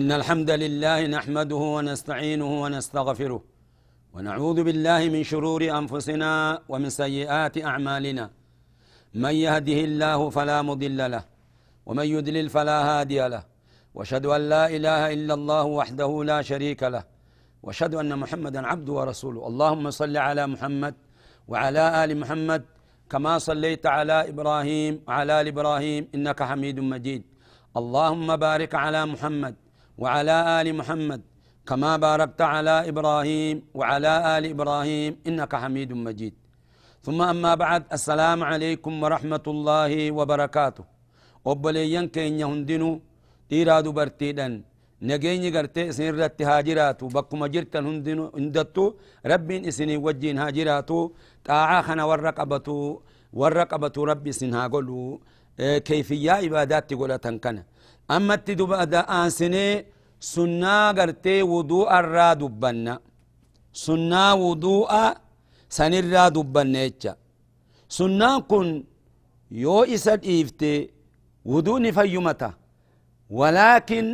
إن الحمد لله نحمده ونستعينه ونستغفره ونعوذ بالله من شرور أنفسنا ومن سيئات أعمالنا. من يهده الله فلا مضل له ومن يدلل فلا هادي له وأشهد أن لا إله إلا الله وحده لا شريك له وأشهد أن محمدا عبده ورسوله. اللهم صل على محمد وعلى آل محمد كما صليت على إبراهيم وعلى آل إبراهيم إنك حميد مجيد. اللهم بارك على محمد وعلى آل محمد كما باركت على إبراهيم وعلى آل إبراهيم إنك حميد مجيد. ثم أما بعد السلام عليكم ورحمة الله وبركاته. وبليين كين يهندنو إيرا دبرتيدن نجيني قرتي سنر هاجراتو بكما جرتن هندنو هندتو ربين إسني وجين هاجراتو طاعة خنا ورقبتو ورقبتو ربي سنها قلو كيفية عبادات تقول تنكنا أما تدب آنسني سنة قرتي وضوء الرا دبنا سنة وضوء سنرا دبنا يتشا سنة كن يو إسد إفتي وضوء نفيمتا ولكن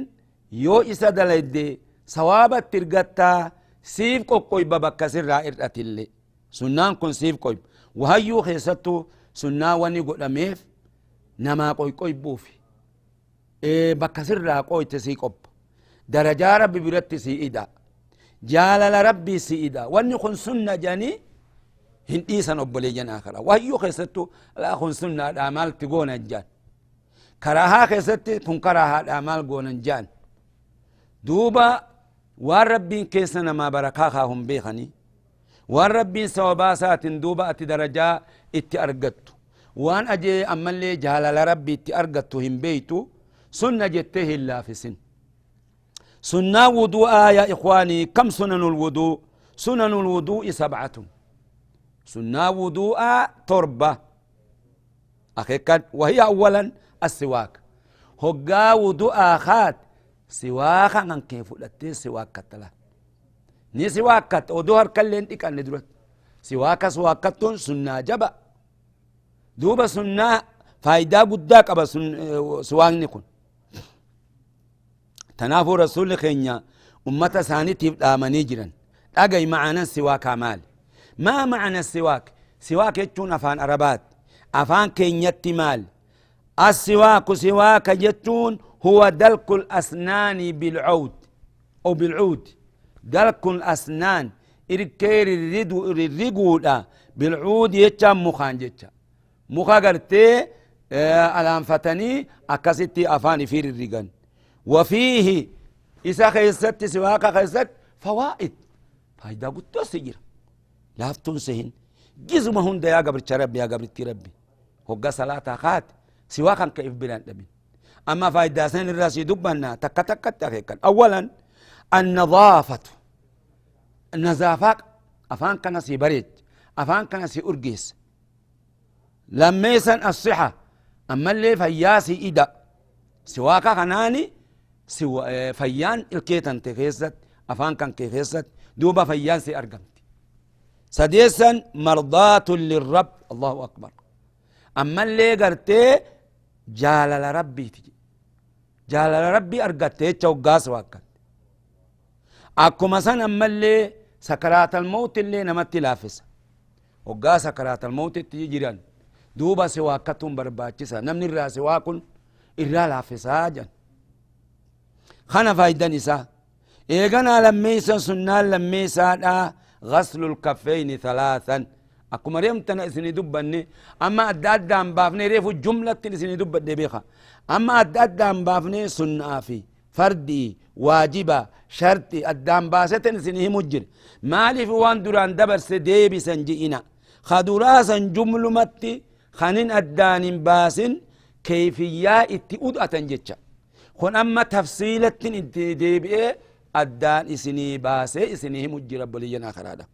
يو إسد لدي سوابت ترغتا سيف قوي سرا إرأت اللي سنة كن سيف قوي وهيو خيستو سنة واني قداميف نما قوي قوي بوفي. Bakka sirraa qooyte sii qopha darajaa rabbi biratti sii ida jaalala rabbii sii ida wanni kun sunna janii hin dhiisan obboleeyyan akara wayyuu keessattu alaa kun sunnaadhaa maalti goonan jaan karaahaa keessatti kun karaahaadhaa maal goonan jaan duuba waan rabbiin keessa namaa barakaa kaahun beekanii waan rabbiin sababaa isaatin duuba ati darajaa itti argattu waan ajee ammallee jaalala rabbi itti argattu hin beeytu سنة جته الله في سن. سنة وضوء يا إخواني كم سنن الوضوء؟ سنن الوضوء سبعة. سنة وضوء تربة. أخيكا وهي أولا السواك. هقا وضوء آخات. سواك عن كيف لتي سواك كتلا. ني سواك كت ودوهر كلين تكال ندرت سواك سواكتون سنة جبا. دوبا سنة فايدة قداك أبا سواك نكون تنافو رسول خينيا أمة سانيتي آمني جرا أجي معنا السواك مال ما معنى السواك سواك يجون أفان أربات. أفان كينيتي مال السواك سواك يجون هو دلك الأسنان بالعود. أو بالعود. دلك الأسنان. إركير الردو الرقو بالعود يجام مخان جتا مخا قرتي آه الانفتني أكستي أفان في الرقان وفيه إذا خيست سواك خيست فوائد. فايدة قلت سجر لا تنسهن جزم هند يا قبر ربي يا قبر ربي هقا صلاة خات سواك كيف بلان دبين أما فايدة سن الراسي دبنا. تك تك تك أولا النظافة. النظافة أفان كان سي بريد. أفان كان سي أرجيس لميسا الصحة. أما اللي فياسي إدا. سواك خناني سوى فيان الكيتن تخيست أفان كان كيخيست دوبا فيان سي أرقمت سديسا مرضاة للرب الله أكبر. أما اللي قرتي جالل ربي تجي. جالل ربي أرقتي تشوقاس واكت أكو مثلا أما اللي سكرات الموت اللي نمت لافس وقا سكرات الموت تجي جيران. دوبا سواكتهم برباچسا نمن الراس واكن إرا لافسا جن خنا فايدة نساء إيغانا لميسا سنان لميسا غسل الكفين ثلاثا أكو مريم تنا سني دبني أما أداد دام بافني ريفو جملة سني دب بيخا أما أداد دام بافني سنة في فردي واجبة شرطي الدام باستن سنه مجر مالي في وان دوران دبر سديبي سنجئنا خدراسا جملمتي خنين أدان باس كيفية اتئود أتنجتشا خن أما تفصيلة انت ديبئ أدان إسني باسي إسني مجي رب لينا خرادا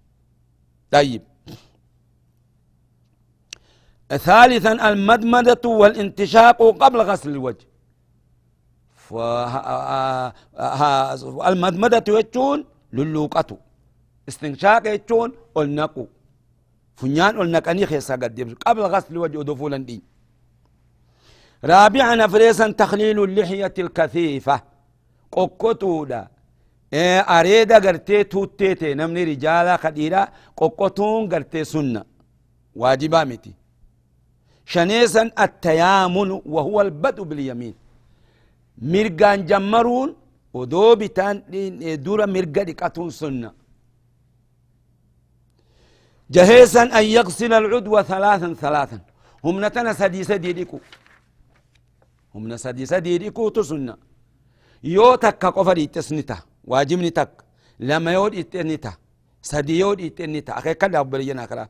طيب ثالثا المدمدة والانتشاق قبل غسل الوجه المدمدة يجون للوقة استنشاق يجون النقو فنيان النقني خيسا قد قبل غسل الوجه دفولا دي رابعا فريسا تخليل اللحية الكثيفة. قوقتودا إيه أريدا قرتي توتيتي نمني رجالا خديرا قوقتون قرتي سنة. واجبا متي شنيسا التيامن وهو البدء باليمين. مرقان جمرون ودو بتان دورا مرقا دقاتون سنة. جهيسا أن يغسل العدوى ثلاثا ثلاثا. هم نتنا سدي سدي ديكو هم نسدي سدي ديكو تسنة يو تكا قفر يتسنتا واجبني تك لما يود يتنتا سدي يود يتنتا أخي كلا أبرينا كلا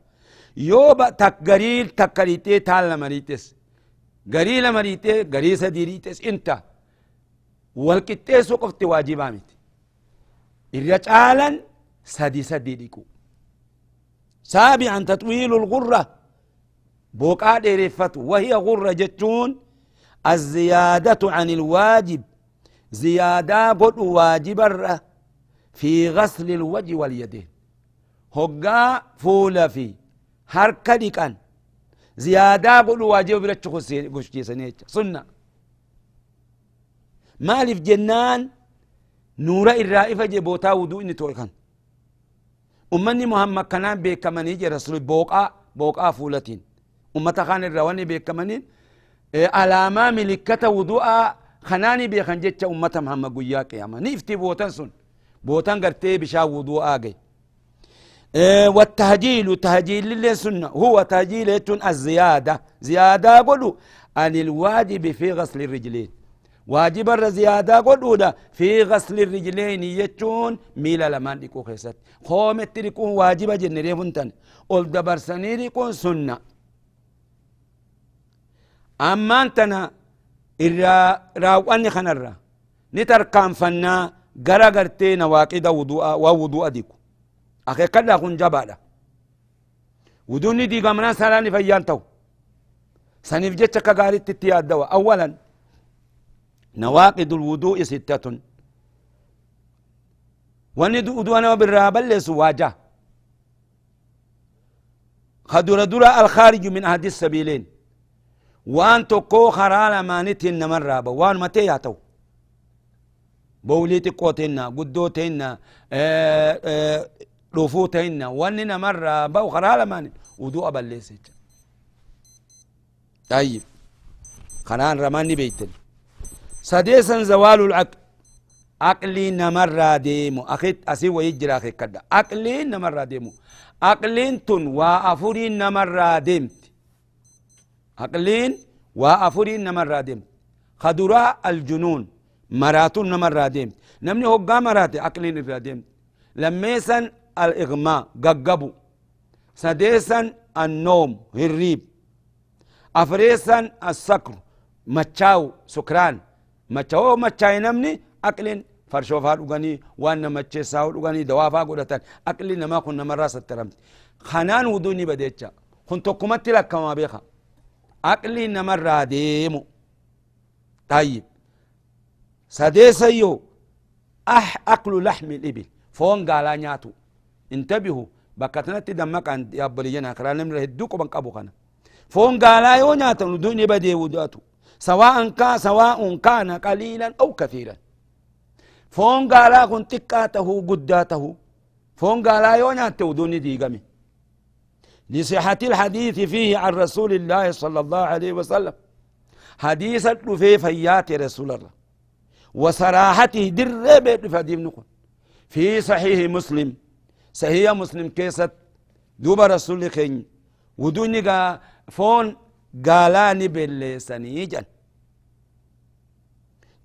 yoo tak garii takka dhiitee taan lama dhiites garii lama dhiitee garii sadii dhiites inta wal qixxeessuu qofti waajibaa miti irra caalan sadi sadii dhiqu سابعا تطويل الغرة بوقا ديرفت وهي غرة جتون الزيادة عن الواجب زيادة قد واجب في غسل الوجه واليدين هقا فول في هركا كان زيادة قد واجب برد سنة. مالف جنان نورا الرائفة جبوتا ودو إني توقن أمني محمد كان بيكمني جي رسول بوقا بوقا فولتين أمتا خان الرواني بيكمنين milikkata wudu'a kanaani beekan jecha ummata muhammad guyyaa qiyama ni ifti bootan sun bootan gartee bishaan wudu'aa gaye إيه والتهجيل تهجيل للسنة هو تهجيل الزيادة. زيادة قلو عن الواجب في غسل الرجلين. واجب الزيادة قلو في غسل الرجلين يتون ميلا لما ديكو خيست. خومت تريكون واجب جنري فنتن قل دبر سنيريكون سنة. أما أنتنا إرا راواني خنرا نتركان فنا غرا غرتين واقدا وضوء ووضوء ديكو akeekkadha kun jabaadha wuduunni diigamnaan salaani fayyaan ta'u saniif jecha akka gaaritti itti yaaddawa awwalan nawaaqidu lwuduu'i sittatun wanni uduu nama birraa balleessu waaja kadura dura alkhaariju min ahadi sabiileen waan tokkoo karaa lamaanitiin namarraa ba waan matee yaa ta'u bowlii xiqqoo teenna guddoo teenna رفوتين وننا مرة بو خرالة ماني ودوء بليس طيب خنان رماني بيتن سديسا زوال العقل عقلي نمر ديمو أخيت أسي ويجرى أخي كدا عقلي نمر ديمو عقلين تن وافورين نمر ديمت عقلين وافورين نمر ديمت خدراء الجنون مراتون نمر ديمت نمني هو مراتي عقلين ديمت لميسا الإغماء ققبو سديسا النوم هريب. أفريسا السكر مچاو سكران. مچاو مچاي نمني أكلين فرشوفا دغني وأنا مچيسا دغني دوافا قدتان أكلين نما كنا مرة سترمت. خنان ودوني بديتشا. كنت كمت لك كما بيخا أكلين نمرة ديمو طيب. سديسا يو أح أكل لحم الإبل. فون قالا نياتو انتبهوا. بكتنت دمك عند يابلينا كرا نمر هدوك بنقبو خنا فون قالا يو نياتو دوني بدي وداتو سواء كان سواء كان قليلا أو كثيرا. فون قالا كن تكاته قداته فون قالا يو نياتو دوني ديغمي لصحة الحديث فيه عن رسول الله صلى الله عليه وسلم. حديث في فيات رسول الله. وصراحته در بيت فديم نقول. في صحيح مسلم. صحيح مسلم كيست. دوبا رسول خين ودوني غا فون قالاني باللساني جن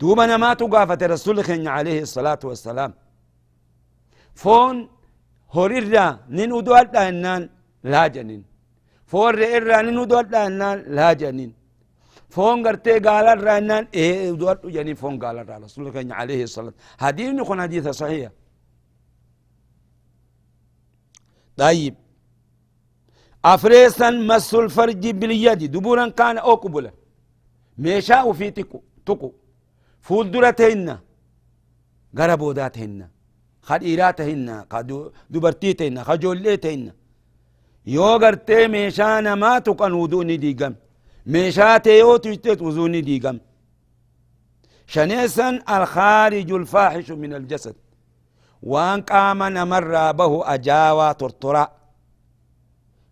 دوبا نما تقافة رسول خين عليه الصلاة والسلام. فون هوريرا. نين ودوات انان لا جنين فون رئراني ندوات لأنان لا جنين فون قرتي قال الرانان إيه دوات جنين فون قال رسول الله عليه الصلاة حديث يكون حديث صحيح طيب أفريسا مس الفرج باليد دبورا كان أو قبلا ميشاء في تكو تكو فول درتهن غربوداتهن خديراتهن دبرتيتهن خجوليتهن tuqan wuduu ni diigam meeshaa ta'e yoo tuyxeet wuduu ni diigam shaneessan alkhaariju alfaaxishu min aljasad waan qaama namarraa bahu ajaawaa tortoraa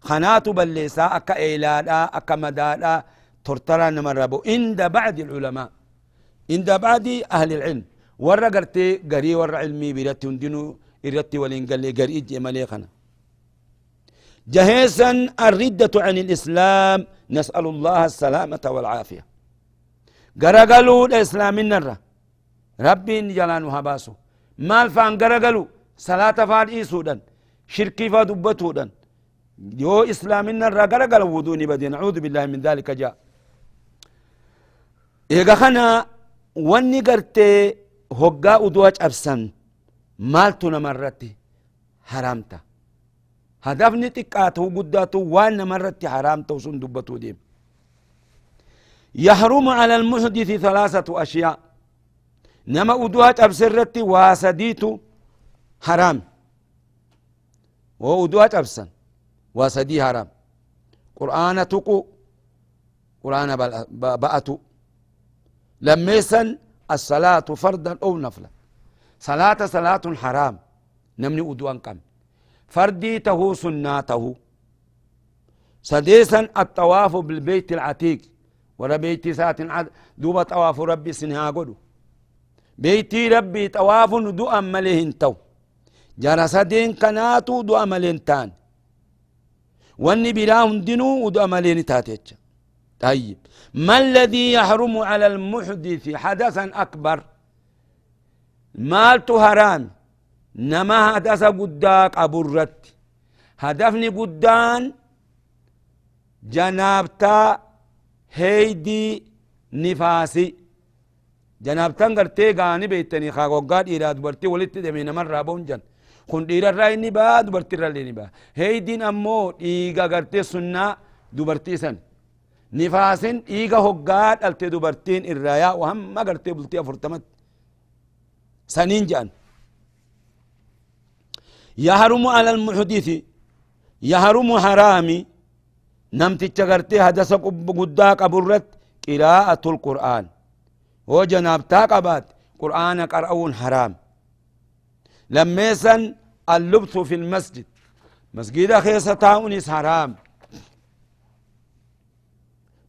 خناتو بليسا أكا إيلادا أكا مدادا ترترى نمربو عند بعد العلماء عند بعد أهل العلم ورا قرتي قري ورا علمي بيرتي وندنو إرتي ولين قال لي قري إجي خنا جهيسا الردة عن الإسلام نسأل الله السلامة والعافية. قرقلوا الإسلام النرة ربي جلانو هباسو. مال فان قرقلوا صلاة فاد إيسودن شركي فادبتودن يو إسلامنا الرقرق الودوني بدي نعوذ بالله من ذلك جاء. إيغا خنا واني قرتي هقا ودواج أبسن. مالتو نمرتي. حرامتا. هدفني تقاته قداته وان مرتي حرامتا وسن دبتو ديم يحرم على المحدث ثلاثة أشياء. نما ودواج أبسرتي واسديتو حرام. وودواج أبسن وسدي حرام. قرآن تقو قرآن بأتو. لميسا الصلاة فردا أو نفلا. صلاة صلاة حرام. نمني أدوان كم. فردي تهو سناته. سديسا الطواف بالبيت العتيق. ورا بيتي سات عد دوبا طواف ربي سنها قدو. بيتي ربي طواف دو أملهن تو. جرى سدين كناتو دو أملهن تان. واني بلا هندنو ودو أمالين تاتيتش. طيب. ما الذي يحرم على المحدث حدثا أكبر؟ مالت هرام نما حدث قداك أبرت هدفني قدان جنابتا هيدي نفاسي جنابتان قرتي غاني بيتني خاقوقات إيراد برتي ولدت دمين مرة بونجن kun dhiirarraa inni baa dubartirrallee ni baa heeydiin ammoo dhiiga gartee sunnaa dubartii san nifaasin dhiiga hoggaa dhalte dubartiin irraa yaa'u hamma gartee bultii afurtamatti saniin jedhan يهرم على المحدث يهرم حرامي. نمتج غرتي هدس قدا قبرت قراءة القرآن. وجناب تاقبات قرآن قرأون حرام. لميسا اللبث في المسجد. مسجد خيسة تاونس حرام.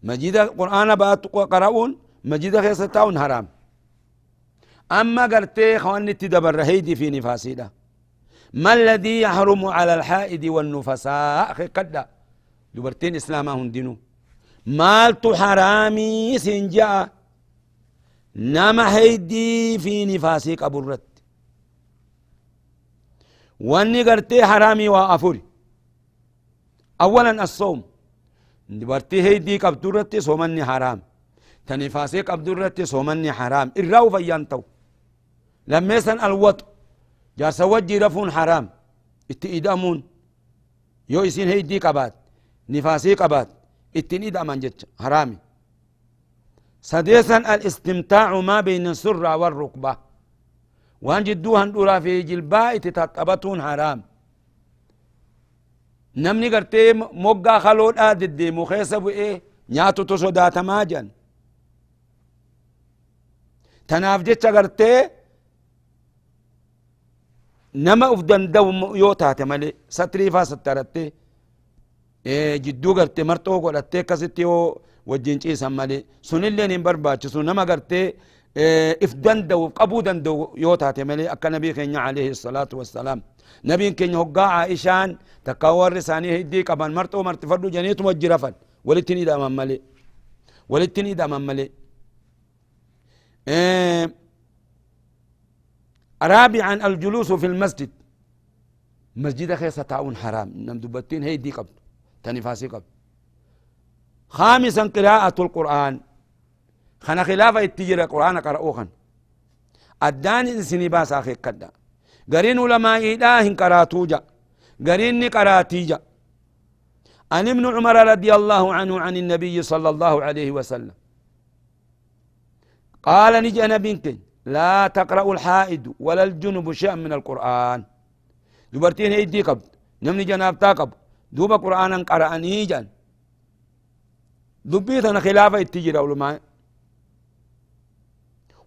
مجيد قرآن بات قرأون مجيد خيسة تاون حرام. أما قرتي خواني تدبر هيدي في نفاسي ده. ما الذي يحرم على الحائد والنفساء؟ أخي قد دبرتين إسلاما هندنو مالت حرامي سنجاء نما هيدي في نفاسي قبرت. واني قرتي حرامي وأفوري. اولا الصوم. دبرتي هيدي قبدرتي صومني حرام. تنفاسي قبدرتي صومني حرام. الراو فيانتو. لما يسن الوط جارس وجي رفون حرام. اتئدامون يو يسين هيدي قبات نفاسي قبات اتنيد أمان جتش. حرامي. سديسا الاستمتاع ما بين السرة والركبة. وان جدو هندورا في جلباء تتطبتون حرام. نمني قرتي موقع خلود آدد دي مخيصة بإيه نياتو تصدات ماجن. تناف جتش قرتي نما افدن دو يوتا مالي ستري فا سترتي إيه جدو قرتي مرتو قرتي كستي وجين چيسا مالي سنلين برباچسو نما قرتي if danda'u qabuu danda'u yoo taate malee akka nabii keenya alayhi salaatu wassalaam nabiin keenya hoggaa aishaan takka warri isaanii hiddii qaban marxoo martifadhu janiituma jirafan walitti ni hidhaman malee walitti ni hidhaman malee رابعا الجلوس في المسجد. مسجد خيسة تعاون حرام. نم دبتين هي دي قبل. تنفاسي قبل. خامسا قراءة القرآن. خنا خلافة التجرى القرآن قرأوخا. الداني سني باس أخي كدا قرين علماء إله قراتوجا قرين قراتيجا عن ابن عمر رضي الله عنه عن النبي صلى الله عليه وسلم. قال نجي نبيك لا تقرأ الحائد ولا الجنب شيئا من القرآن. دبرتين هيدي قبل نمني جناب تاقب دوب قرآن قرأني جان دبيتنا خلافة التجرى علماء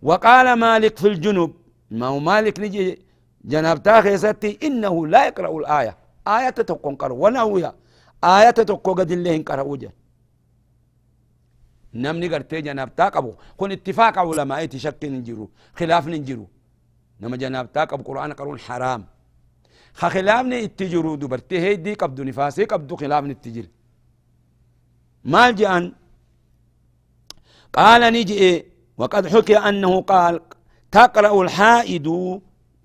وقال مالك في الجنوب ما هو مالك نجي جناب تاخي ستي إنه لا يقرأ الآية. آية تكون قرأ. ونويا آية تكون قد الله قرأ نمني قرتي جناب تاقبو كون اتفاق علماء تشك ننجرو خلاف ننجرو نما جناب تاقب قرآن قرون حرام خلافني اتجرو دبرتي هيدي قبدو نفاسي قبدو خلافني اتجر ما جان قال إيه وقد حكي أنه قال تقرأ الحائد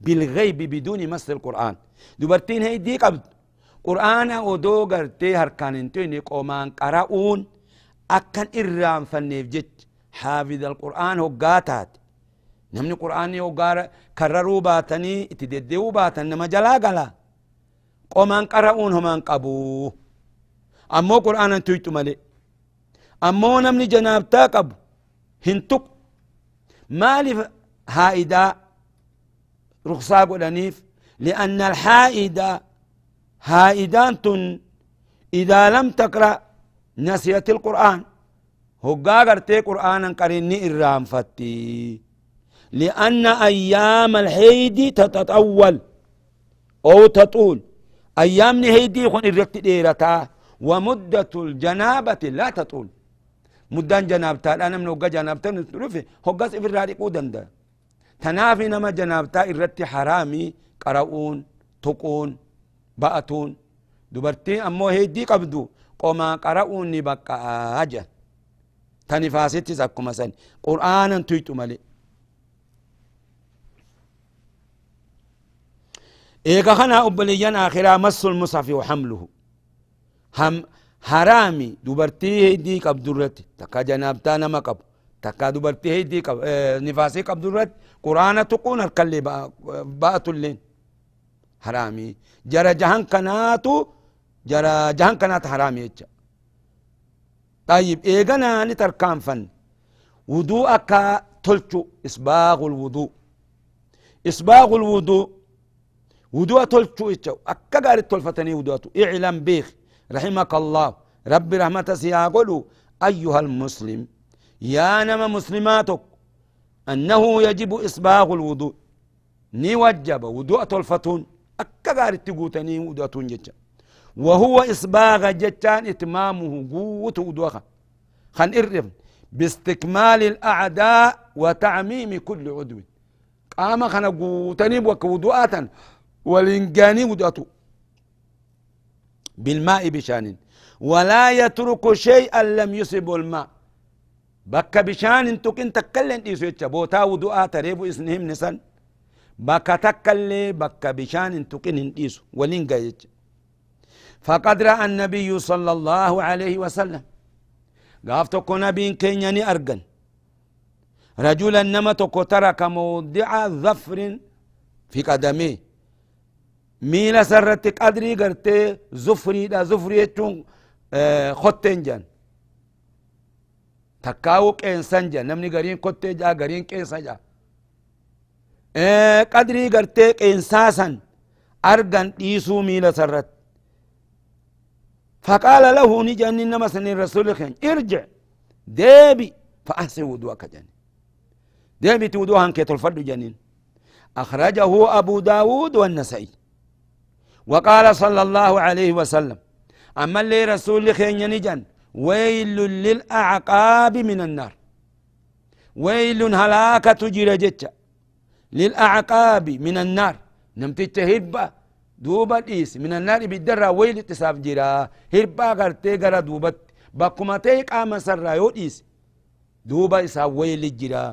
بالغيب بدون مس القرآن دبرتين هيدي قبد قرآن ودو قرتي هركان انتوني قومان قرأون أكن إرام فنيف جت حافظ القرآن هو قاتات. نمني قرآن يوغار كرروا باتني اتددوا باتن نما جلا قلا. قومان قرؤون همان قبو أمو قرآن تويتو ملي. أمو نمني جناب تاقب. هنتق مالي هائدا رخصا قلنيف لأن الحائدة هائدان إذا لم تقرأ نسيت القرآن. هقا قرتي قرآنا قريني إرام فتي. لأن أيام الحيد تتطول. أو تطول. أيام هيدي يكون الرت ديرتا. ومدة الجنابة لا تطول. مدان جنابتا أنا من وقا جنابتا نترفي هقا سفر راري قودن ده. تنافي نما جنابتا الرت حرامي. قرؤون تقون بأتون. دبرتي أمو هيدي قبدو قوما قرؤون نبقى أجا تنفاسيتي زكو مثلا قرآنا تيتو ملي إيقا خنا أبليان آخرا مس المصحف وحمله هم حرامي دوبرتي هيدي قب درت تكا جنابتا نما قب تكا دوبرتي هيدي آه نفاسي قب درت قرآن تقون الكلي بأتو اللين جرى جهان كنات حرامي يتشا طيب إيقنا نتركان فن وضوءك تلتو إسباغ الوضوء إسباغ الوضوء ودوة تلتو إتشو أكا قاري تلفتني ودوة اعلم بيخ رحمك الله رب رحمة سياقلو أيها المسلم يا نما مسلماتك أنه يجب إصباغ الوضوء ني وجب ودوء تلفتون أكا قاري تقوتني ودوة جتشا وهو إصباغ جتان إتمامه قوة ودوخة. خن إرف باستكمال الأعداء وتعميم كل عدو قام خنا قوتني وكودوءاتا والإنجاني ودأتو بالماء بشان. ولا يترك شيئا لم يصب الماء. بك بشان تكن تكلن إيسو بوتا ودعا تريبو إسنهم نسان. بك تكلي بك بشان تكن إيسو. ولنجا يتشا. فقد رأى النبي صلى الله عليه وسلم قافتك نبي كينياني أرقن رجلا نمتك ترك موضع ظفر في قدميه miila sarratti qadrii gartee zufriidha zufrii jechuun kotteen jan takkaawu qeensan jan namni gariin kottee jaa gariin qeensa jaa qadrii gartee qeensaasan argan dhiisuu miila sarratti فقال له نجاني إنما سن الرسول خين. ارجع. ديبي فأحسن وضوءك جاني ديبي تودوها كيت الفرد جانين أخرجه أبو داود والنسائي. وقال صلى الله عليه وسلم أما اللي رسول خين ينجن ويل للأعقاب من النار. ويل هلاكة جرى جتة. للأعقاب من النار. نمتت هربا دوبا ديس من النار بالدرة ويل تساف جرا هربا غرتي غرا دوبا بكما تيك آما سر يو ديس دوبا إسا ويل جرا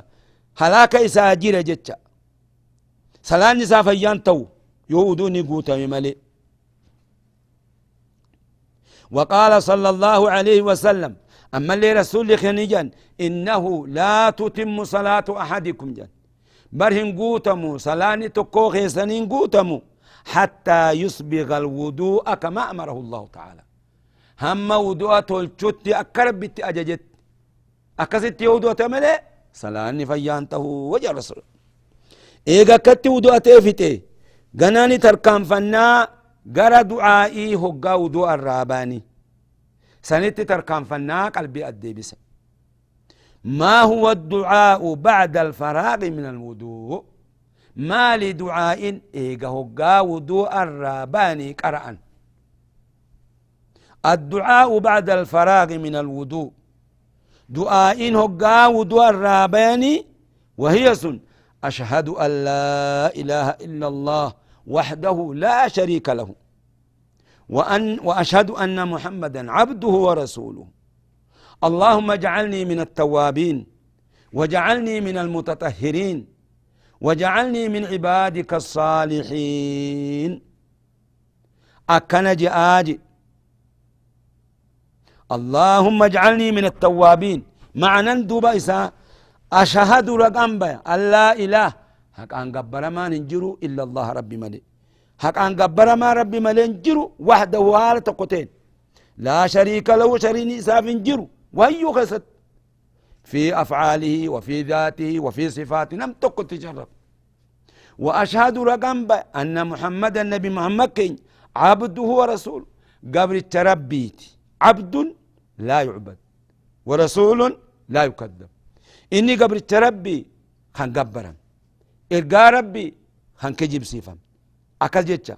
هلاكة إسا جرى جتة سلان إسا فيان تو يهودوني قوتا ملي وقال صلى الله عليه وسلم أما اللي رسول خنجان إنه لا تتم صلاة أحدكم جان برهن قوتمو صلاني تكو خيسانين قوتمو حتى يسبغ الوضوء كما أمره الله تعالى. هم وضوء تلچوت أكربت أججت. أكست وضوء تملي؟ صلاني فيانته وجه رسول. إيغا كت وضوء تيفتي غناني تركان فنا غرا دعائي هقا وضوء الراباني. سنت تركان فنا قلبي أدي ما هو الدعاء بعد الفراغ من الوضوء؟ ما لدعاء إيغا هقا وضوء الراباني قرأ الدعاء بعد الفراغ من الوضوء دعاء هقا وضوء الراباني وهي سن أشهد أن لا إله إلا الله وحده لا شريك له وأن وأشهد أن محمدا عبده ورسوله اللهم اجعلني من التوابين وجعلني من المتطهرين وجعلني من عبادك الصالحين. أكنج آجي اللهم اجعلني من التوابين. معنى دوبا إساء أشهد رقم أن لا إله. حق أن قبر ما ننجرو إلا الله ربي ملي. حق أن قبر ما ربي ملي ننجرو وحده هالة قتين لا شريك له. شرين إساف نجرو وهي خسد في أفعاله وفي ذاته وفي صفاته لم تقل تجرب. وأشهد رقم أن محمد النبي محمد عبده ورسوله قبر التربيت عبد لا يعبد ورسول لا يكذب. إني قبر التربي خان قبرا. إرقى ربي خان كجيب سيفا أكل جتشا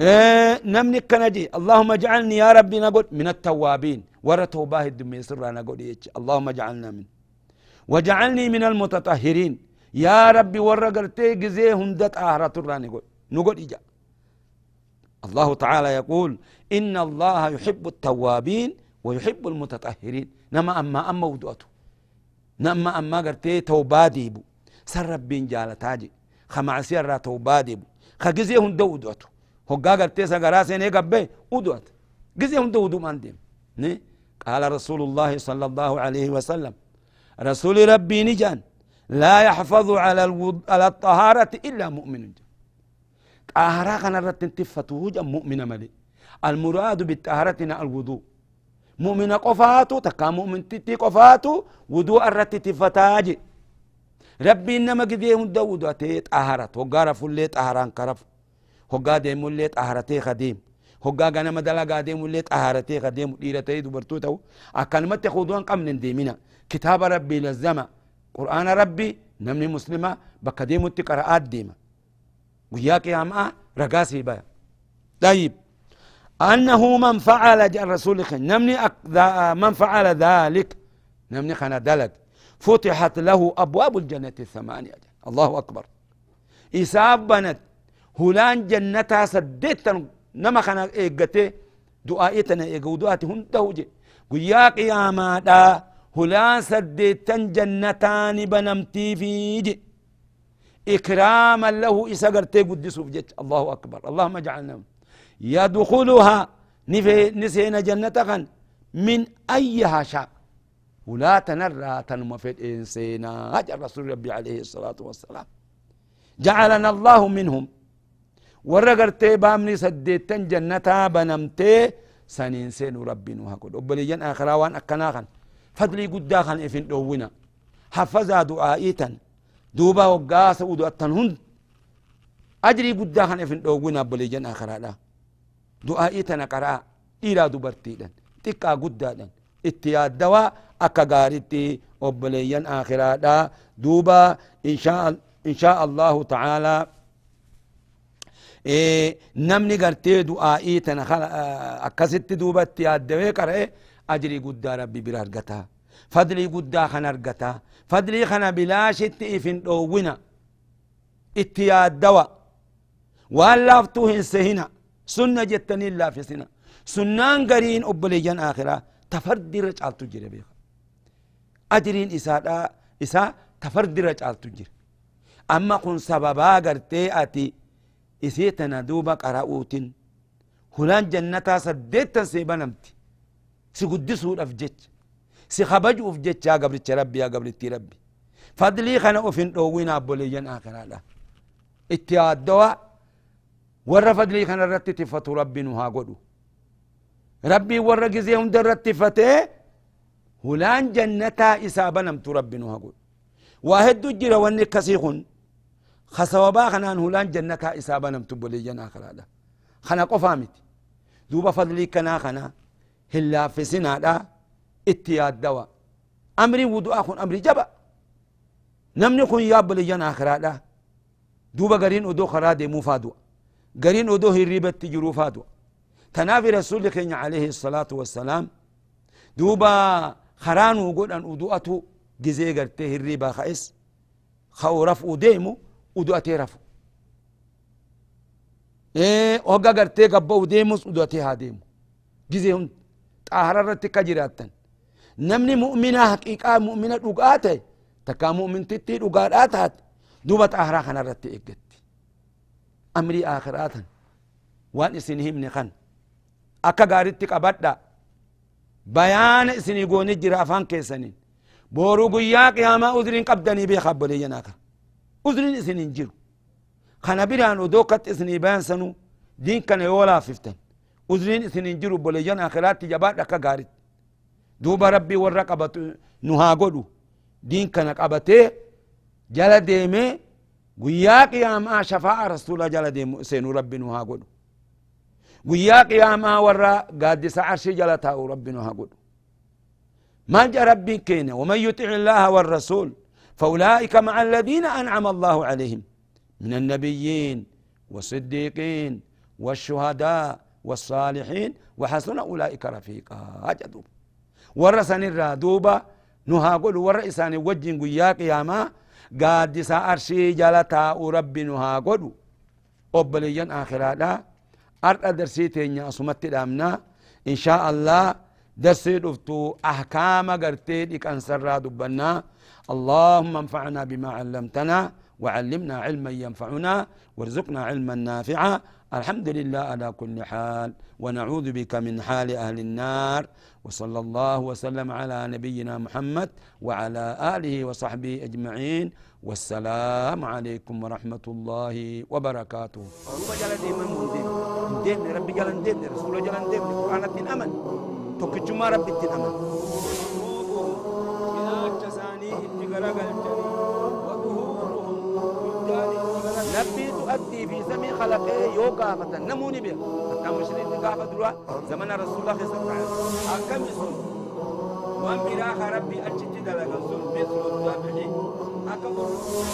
إيه نمني كنجي اللهم اجعلني يا ربي نقول من التوابين. ورا توباه الدمي سر نقول اللهم اجعلنا من. وجعلني من المتطهرين. يا ربي ورا قرتي جزيه هندت آهرة نقول. نقول إجا الله تعالى يقول إن الله يحب التوابين ويحب المتطهرين. نما أما أما ودوته نما أما قرتي توبا ديبو. سر ربين جالتاجي. خمعسي الرا توبا ديبو. خجزي هندو ودوته هقا قرتي سقرا سيني قبي ودوت ودو من ديم ني قال رسول الله صلى الله عليه وسلم رسول ربي نجان لا يحفظ على الوض... على الطهارة إلا مؤمن۔ طهارة كان رتن تفتوه مؤمن ملي المراد بالطهارة الوضوء مؤمن قفاتو تكا مؤمن تتي قفاتو وضوء الرت تفتاج ربي إنما قد يهد وضوء تيت أهرت وقار فليت أهران كرف هقا ديم الليت أهرتي خديم هقا غانا مدلا ديم الليت أهرتي خديم ديرتي دبرتو تو أكلمت تخوضوان قمن ديمنا كتاب ربي لزما قرآن ربي نمني مسلمة بكديم التقراءات ديما ويا قيامة رقاسي بها طيب أنه من فعل الرسول نمني من فعل ذلك نمني خنا دلق فتحت له أبواب الجنة الثمانية الله أكبر إساب بنت هلان جنتها سدت نما خنا إيقتي دعائتنا إيقو دعاتي هنده قيا قياما دا هلان سدت جنتان بنمتي فيجي إكراما له إسقرتي قدسه بجت الله أكبر. اللهم اجعلنا يدخلها نسينا جنة من أيها شاء. ولا تنرى تنم في الإنسان هجر رسول ربي عليه الصلاة والسلام. جعلنا الله منهم. ورقرتي بامني سديتن جنتا بنمتي سنين سين ربي نوهكو أبليجن آخرا وان أكناخن. فضلي قداخن إفن دونا حفظا دعائيتا دوبا وقاس ودو أتنهن أجري قداخن إفن دونا أبليجن آخرا لا دعائي تنا قراء إلى دبرتيدن تكا قدادن اتياد دوا. أكا غارتي آخرا دا دوبا إن شاء, إن شاء الله تعالى قرتي دعائي تنا أكست دوبا اتياد دوي قرأ أجري قدا ربي بلا أرقتا فضلي قدا خنا أرقتا فضلي خنا بلا شت إفن دوونا اتياد دوا وان لافتوهن سهنا سنة جتني الله في سنة سنان قرين أبليجان آخرة تفردي رجال تجري بيخ أجرين إساء إساء تفردي رجال تجري أما كن سببا قرتي أتي إسيتنا دوبا قرأوتين هلان جنتا سديتا سيبا نمتي سقدسه الأفجج سخبجه أفجج يا قبل ربي يا قبل ربي فضلي خنا أفن أوين أبوليين آخر هذا اتياد دواء ورا فضلي خنا رتت ربي نها قدو. ربي ورا جزيهم درت فتي. هلان جنتا إسابة نمت ربي نها قدو. واحد جرى واني كسيخن خسوبا خنان هلان جنتا إسابة نمت بوليين آخر هذا خنا قفامت دوبا فضلي كنا خنا هلا في سنة اتياد دواء أمري ودو أخون أمري جبأ namni kun yaabbaliyyan akiraadha duuba gariin odoo karaa deemuu faadua gariin odoo hirribatti jiruu faadua tanaafi rasuli keenya alayhi salaatu wassalaam duuba karaa nuu godhan udu'atu gizee gartee hirribaa ka'es ka'u raf'u deemu udu'atee rafu hogga gartee gabba'u deemus udu'atee haa deemu gizee hund xaahara irratti ka jiraattan namni mu'mina haqiiqaa mu'mina dhugaa ta'e takkaa mu'mintittii dhugaadhaa taate duuba xaaharaa kana irratti eeggatti amrii aakiraatan waan isin himne kan akka gaaritti qabadha bayaana isinii gooni jira afaan keessaniin booruu guyyaa qiyaamaa uzriin qabdanii beeka abboleeyyanaa kan أذن إذن إنجيل خنا بيران ودوقت إذن يبان سنو دين كان يولا ففتن أذن إذن إنجيل بوليجان آخرات تجابات لك غارت دوبا ربي ورق أبت نها قدو دين كان أبته جل ديمي قياك يا ما شفاء رسول الله جل ديمي سنو ربي نها قدو قياك يا ما ورى قادس عرش جل تاو ربي نها قدو ما جربي كينه ومن يطع الله والرسول فأولئك مع الذين أنعم الله عليهم من النبيين والصديقين والشهداء والصالحين وحسن أولئك رفيقا. اجدوب ورسن الرادوبه نها قول ورئسان وجن يا قياما. قادس أرشي جلتا ربي نها قول وبليا آخرا لا ارادرسيتين يا صمت الامنا إن شاء الله. درسي دفتو أحكام غرتي ديك أنسر رادوبنا اللهم انفعنا بما علمتنا وعلمنا علما ينفعنا وارزقنا علما نافعا. الحمد لله على كل حال. ونعوذ بك من حال أهل النار. وصلى الله وسلم على نبينا محمد وعلى آله وصحبه أجمعين. والسلام عليكم ورحمة الله وبركاته. توكجما ربي البلاغ الجليل وظهورهم لبي تؤدي في سمي خلقه يوقافة نموني بها حتى مشرين تقافة دروا زمن رسول الله صلى الله عليه وسلم أكم سن وان براخ ربي أجت دلغ سن بسر الزابحي أكم الله